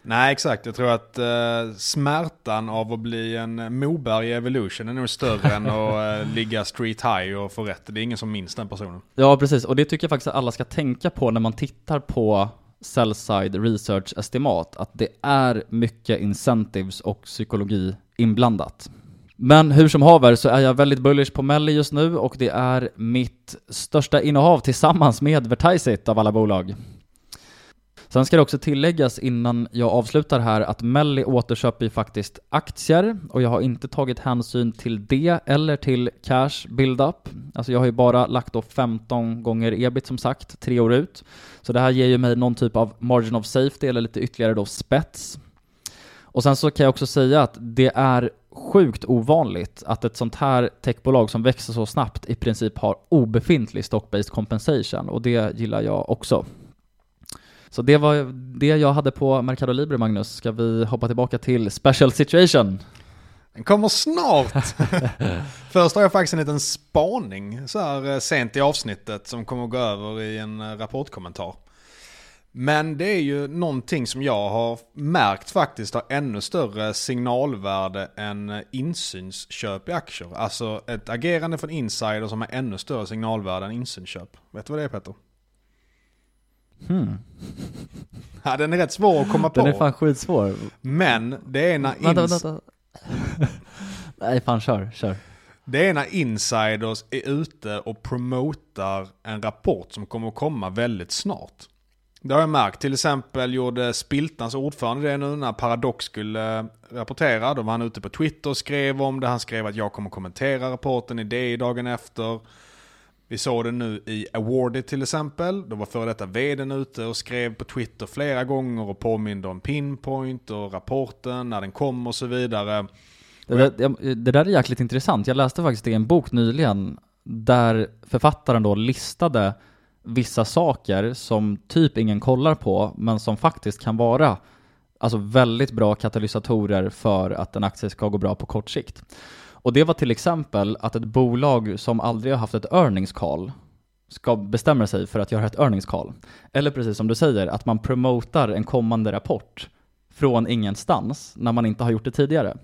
Nej, exakt. Jag tror att uh, smärtan av att bli en Moberg i Evolution är nog större än att uh, ligga street high och få rätt. Det är ingen som minns den personen. Ja, precis. Och det tycker jag faktiskt att alla ska tänka på när man tittar på sell-side research estimat, att det är mycket incentives och psykologi inblandat. Men hur som haver så är jag väldigt bullish på Melly just nu och det är mitt största innehav tillsammans med Vertiseit av alla bolag. Sen ska det också tilläggas innan jag avslutar här att Melli återköper ju faktiskt aktier och jag har inte tagit hänsyn till det eller till cash build-up. Alltså jag har ju bara lagt då 15 gånger ebit som sagt, tre år ut. Så det här ger ju mig någon typ av margin of safety eller lite ytterligare då spets. Och sen så kan jag också säga att det är sjukt ovanligt att ett sånt här techbolag som växer så snabbt i princip har obefintlig stock-based compensation och det gillar jag också. Så det var det jag hade på Mercado Libre, Magnus. Ska vi hoppa tillbaka till Special Situation? Den kommer snart! Först har jag faktiskt en liten spaning så här eh, sent i avsnittet som kommer att gå över i en eh, rapportkommentar. Men det är ju någonting som jag har märkt faktiskt har ännu större signalvärde än eh, insynsköp i aktier. Alltså ett agerande från insider som har ännu större signalvärde än insynsköp. Vet du vad det är Peter? Hmm. Ja, den är rätt svår att komma på. Den är fan skitsvår. Men det är när... Ins- vänta, vänta. Nej, fan kör, kör. Det är när insiders är ute och promotar en rapport som kommer att komma väldigt snart. Det har jag märkt. Till exempel gjorde Spiltans ordförande det nu när Paradox skulle eh, rapportera. Då var han ute på Twitter och skrev om det. Han skrev att jag kommer kommentera rapporten i det dagen efter. Vi såg det nu i Awardit till exempel. Då var före detta vdn ute och skrev på Twitter flera gånger och påminde om Pinpoint och rapporten, när den kom och så vidare. Det där, det där är jäkligt intressant. Jag läste faktiskt det i en bok nyligen där författaren då listade vissa saker som typ ingen kollar på men som faktiskt kan vara alltså väldigt bra katalysatorer för att en aktie ska gå bra på kort sikt. Och det var till exempel att ett bolag som aldrig har haft ett earnings call ska bestämma sig för att göra ett earnings call. Eller precis som du säger, att man promotar en kommande rapport från ingenstans när man inte har gjort det tidigare.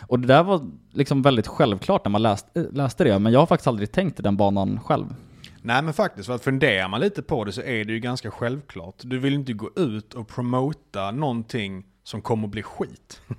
Och det där var liksom väldigt självklart när man läste, läste det, men jag har faktiskt aldrig tänkt i den banan själv. Nej men faktiskt, för att funderar man lite på det så är det ju ganska självklart. Du vill inte gå ut och promota någonting som kommer att bli skit.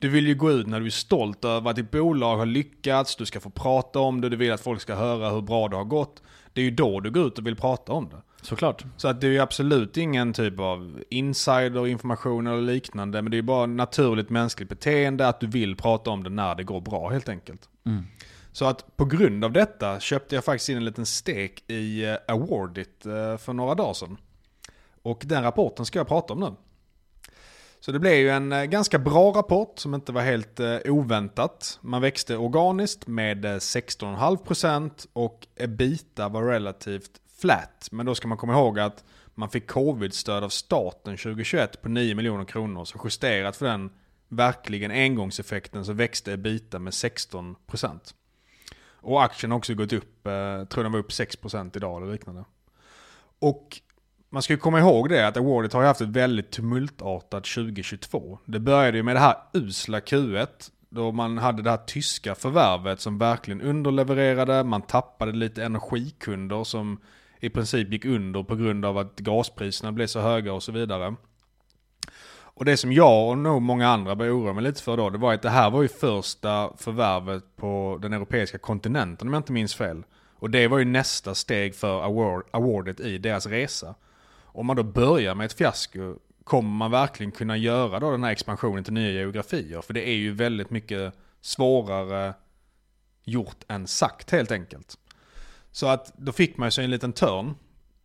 Du vill ju gå ut när du är stolt över att ditt bolag har lyckats, du ska få prata om det, du vill att folk ska höra hur bra det har gått. Det är ju då du går ut och vill prata om det. Såklart. Så att det är ju absolut ingen typ av insiderinformation eller liknande, men det är bara naturligt mänskligt beteende att du vill prata om det när det går bra helt enkelt. Så att på grund av detta köpte jag faktiskt in en liten stek i eh, Awardit eh, för några dagar sedan. Och den rapporten ska jag prata om nu. Så det blev ju en eh, ganska bra rapport som inte var helt oväntat. Man växte organiskt med 16,5% och ebita var relativt flat. Men då ska man komma ihåg att man fick covid-stöd av staten 2021 på 9 miljoner kronor. Så justerat för den verkligen engångseffekten så växte ebita med 16%. Och aktien har också gått upp, eh, tror den var upp 6% idag eller liknande. Och man ska ju komma ihåg det att Awardit har ju haft ett väldigt tumultartat 2022. Det började ju med det här usla Q1 då man hade det här tyska förvärvet som verkligen underlevererade. Man tappade lite energikunder som i princip gick under på grund av att gaspriserna blev så höga och så vidare. Och det som jag och nog många andra började oroa mig lite för då, det var att det här var ju första förvärvet på den europeiska kontinenten om jag inte minns fel. Och det var ju nästa steg för award, awardet i deras resa. Om man då börjar med ett fiasko, kommer man verkligen kunna göra då den här expansionen till nya geografier? För det är ju väldigt mycket svårare gjort än sagt helt enkelt. Så att då fick man ju sig en liten törn.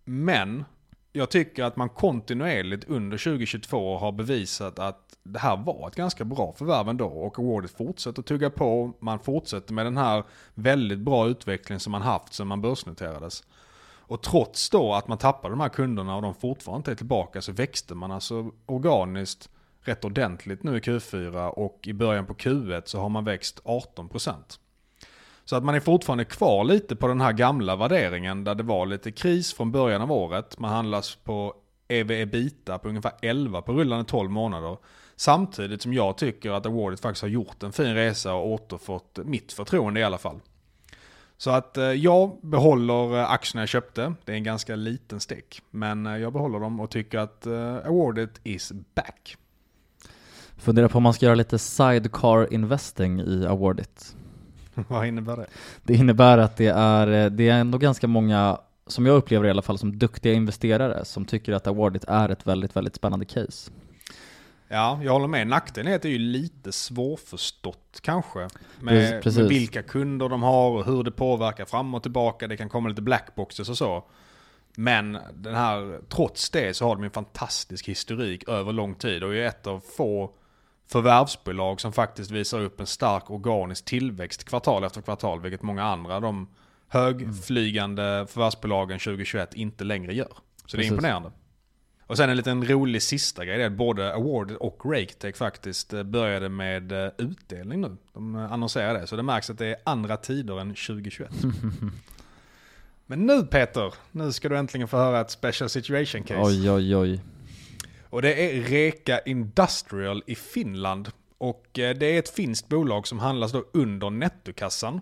Men jag tycker att man kontinuerligt under 2022 har bevisat att det här var ett ganska bra förvärv ändå och Awardet fortsätter att tugga på. Man fortsätter med den här väldigt bra utvecklingen som man haft sedan man börsnoterades. Och trots då att man tappade de här kunderna och de fortfarande inte är tillbaka så växte man alltså organiskt rätt ordentligt nu i Q4 och i början på Q1 så har man växt 18%. Så att man är fortfarande kvar lite på den här gamla värderingen där det var lite kris från början av året. Man handlas på EV-ebita på ungefär 11 på rullande 12 månader. Samtidigt som jag tycker att Awardit faktiskt har gjort en fin resa och återfått mitt förtroende i alla fall. Så att eh, jag behåller eh, aktierna jag köpte. Det är en ganska liten stek. Men eh, jag behåller dem och tycker att awardet Awardit is back. Funderar på om man ska göra lite sidecar investing i Awardit. Vad innebär det? Det innebär att det är, det är ändå ganska många, som jag upplever i alla fall, som duktiga investerare som tycker att Awardit är ett väldigt, väldigt spännande case. Ja, jag håller med. Nackdelen är att det är ju lite svårförstått kanske. Med, med vilka kunder de har och hur det påverkar fram och tillbaka. Det kan komma lite blackboxes och så. Men den här, trots det så har de en fantastisk historik över lång tid och är ett av få förvärvsbolag som faktiskt visar upp en stark organisk tillväxt kvartal efter kvartal, vilket många andra de högflygande förvärvsbolagen 2021 inte längre gör. Så det är Precis. imponerande. Och sen en liten rolig sista grej, det är att både Awarded och RakeTech faktiskt eh, började med eh, utdelning nu. De eh, annonserar det, så det märks att det är andra tider än 2021. Men nu Peter, nu ska du äntligen få höra ett special situation case. Oj, oj, oj. Och det är Reka Industrial i Finland. Och eh, det är ett finskt bolag som handlas då under nettokassan.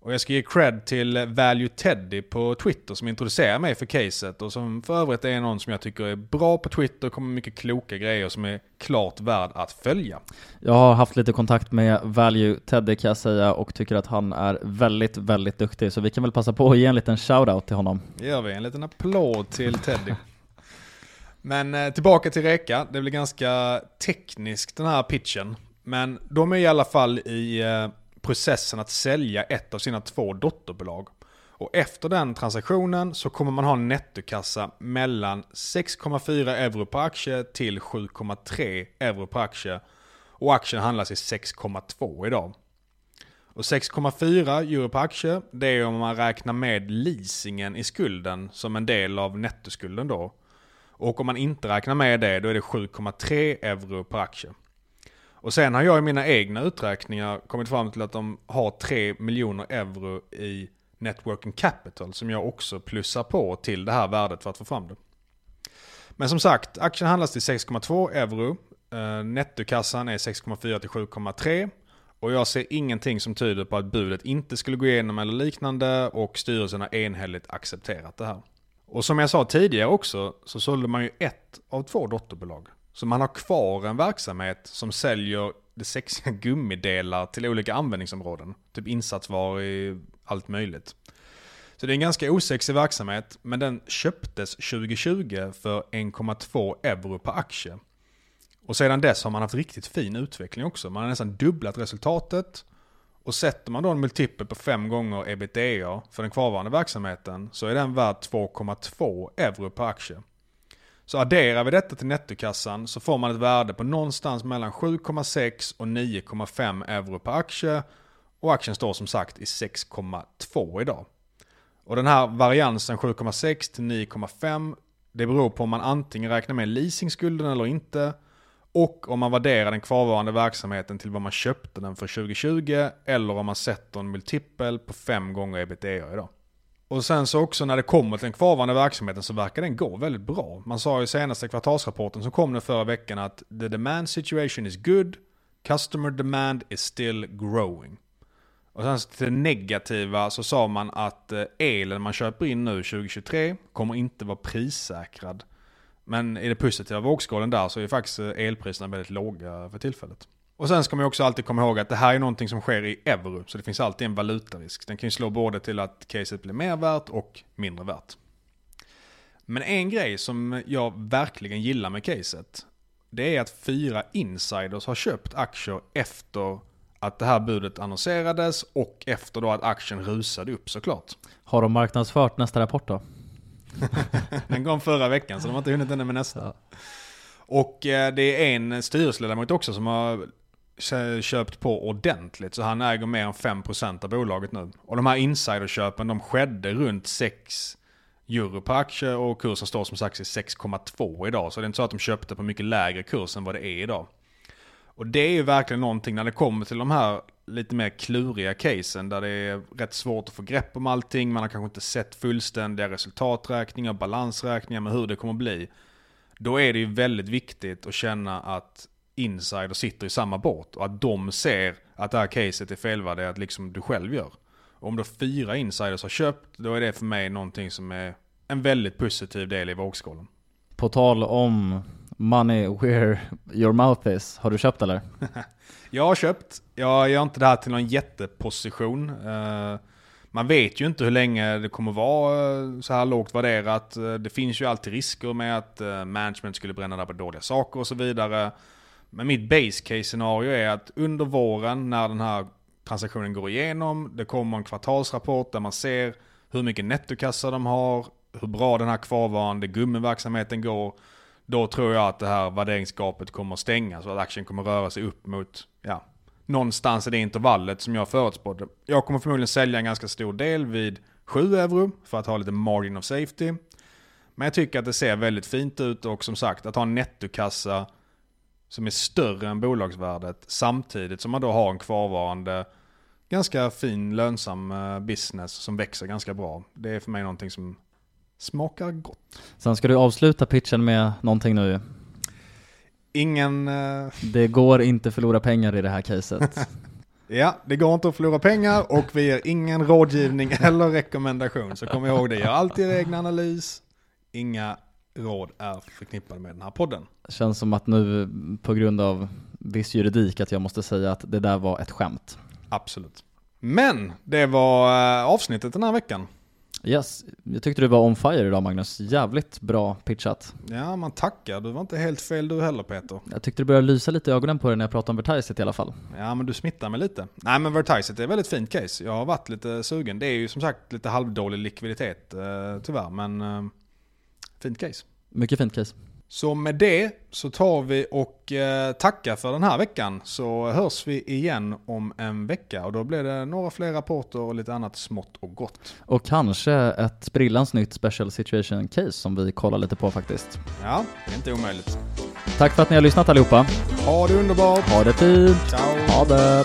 Och jag ska ge cred till Value Teddy på Twitter som introducerar mig för caset och som för övrigt är någon som jag tycker är bra på Twitter, kommer med mycket kloka grejer som är klart värd att följa. Jag har haft lite kontakt med Value Teddy kan jag säga och tycker att han är väldigt, väldigt duktig så vi kan väl passa på att ge en liten shoutout till honom. Det gör vi, en liten applåd till Teddy. Men eh, tillbaka till Reka, det blir ganska tekniskt den här pitchen. Men de är i alla fall i eh, processen att sälja ett av sina två dotterbolag. Och efter den transaktionen så kommer man ha en nettokassa mellan 6,4 euro per aktie till 7,3 euro per aktie. Och aktien handlas i 6,2 idag. Och 6,4 euro per aktie, det är om man räknar med leasingen i skulden som en del av nettoskulden då. Och om man inte räknar med det, då är det 7,3 euro per aktie. Och sen har jag i mina egna uträkningar kommit fram till att de har 3 miljoner euro i networking capital som jag också plussar på till det här värdet för att få fram det. Men som sagt, aktien handlas till 6,2 euro. Eh, nettokassan är 6,4 till 7,3. Och jag ser ingenting som tyder på att budet inte skulle gå igenom eller liknande och styrelsen har enhälligt accepterat det här. Och som jag sa tidigare också så sålde man ju ett av två dotterbolag. Så man har kvar en verksamhet som säljer det sexiga gummidelar till olika användningsområden. Typ insatsvaror i allt möjligt. Så det är en ganska osexig verksamhet, men den köptes 2020 för 1,2 euro per aktie. Och sedan dess har man haft riktigt fin utveckling också. Man har nästan dubblat resultatet. Och sätter man då en multipel på 5 gånger ebitda för den kvarvarande verksamheten så är den värd 2,2 euro per aktie. Så adderar vi detta till nettokassan så får man ett värde på någonstans mellan 7,6 och 9,5 euro per aktie. Och aktien står som sagt i 6,2 idag. Och den här variansen 7,6 till 9,5 det beror på om man antingen räknar med leasingskulden eller inte. Och om man värderar den kvarvarande verksamheten till vad man köpte den för 2020. Eller om man sätter en multipel på fem gånger ebitda idag. Och sen så också när det kommer till den kvarvarande verksamheten så verkar den gå väldigt bra. Man sa ju senaste kvartalsrapporten som kom nu förra veckan att the demand situation is good, customer demand is still growing. Och sen till det negativa så sa man att eh, elen man köper in nu 2023 kommer inte vara prissäkrad. Men i det positiva vågskålen där så är faktiskt eh, elpriserna väldigt låga för tillfället. Och sen ska man också alltid komma ihåg att det här är någonting som sker i euro, så det finns alltid en valutarisk. Den kan ju slå både till att caset blir mer värt och mindre värt. Men en grej som jag verkligen gillar med caset, det är att fyra insiders har köpt aktier efter att det här budet annonserades och efter då att aktien rusade upp såklart. Har de marknadsfört nästa rapport då? Den kom förra veckan så de har inte hunnit ännu med nästa. Ja. Och eh, det är en styrelseledamot också som har köpt på ordentligt. Så han äger mer än 5% av bolaget nu. Och de här insiderköpen de skedde runt 6 euro per aktie och kursen står som sagt i 6,2 idag. Så det är inte så att de köpte på mycket lägre kurs än vad det är idag. Och det är ju verkligen någonting när det kommer till de här lite mer kluriga casen där det är rätt svårt att få grepp om allting. Man har kanske inte sett fullständiga resultaträkningar, balansräkningar med hur det kommer bli. Då är det ju väldigt viktigt att känna att insider sitter i samma båt och att de ser att det här caset är felvärderat liksom du själv gör. Och om då fyra insiders har köpt, då är det för mig någonting som är en väldigt positiv del i vågskålen. På tal om money where your mouth is, har du köpt eller? jag har köpt. Jag gör inte det här till någon jätteposition. Eh, man vet ju inte hur länge det kommer vara eh, så här lågt värderat. Eh, det finns ju alltid risker med att management skulle bränna där på dåliga saker och så vidare. Men mitt base case scenario är att under våren när den här transaktionen går igenom, det kommer en kvartalsrapport där man ser hur mycket nettokassa de har, hur bra den här kvarvarande gummiverksamheten går. Då tror jag att det här värderingsgapet kommer stängas och att aktien kommer röra sig upp mot, ja, någonstans i det intervallet som jag förutspådde. Jag kommer förmodligen sälja en ganska stor del vid 7 euro för att ha lite margin of safety. Men jag tycker att det ser väldigt fint ut och som sagt att ha en nettokassa som är större än bolagsvärdet samtidigt som man då har en kvarvarande ganska fin lönsam eh, business som växer ganska bra. Det är för mig någonting som smakar gott. Sen ska du avsluta pitchen med någonting nu ingen... eh, Det går inte förlora pengar i det här caset. Ja, det går inte att förlora pengar och vi ger ingen rådgivning eller rekommendation. Så kom ihåg det, gör alltid er egen analys. Inga råd är förknippade med den här podden. Känns som att nu på grund av viss juridik att jag måste säga att det där var ett skämt. Absolut. Men det var eh, avsnittet den här veckan. Yes, jag tyckte du var on fire idag Magnus. Jävligt bra pitchat. Ja, man tackar. Du var inte helt fel du heller Peter. Jag tyckte det började lysa lite i ögonen på dig när jag pratade om Vertiset i alla fall. Ja, men du smittar mig lite. Nej, men Vertiset är ett väldigt fint case. Jag har varit lite sugen. Det är ju som sagt lite halvdålig likviditet eh, tyvärr, men eh, fint case. Mycket fint case. Så med det så tar vi och eh, tackar för den här veckan. Så hörs vi igen om en vecka och då blir det några fler rapporter och lite annat smått och gott. Och kanske ett sprillans nytt special situation case som vi kollar lite på faktiskt. Ja, det är inte omöjligt. Tack för att ni har lyssnat allihopa. Ha det underbart! Ha det fint! Ciao! Ha det!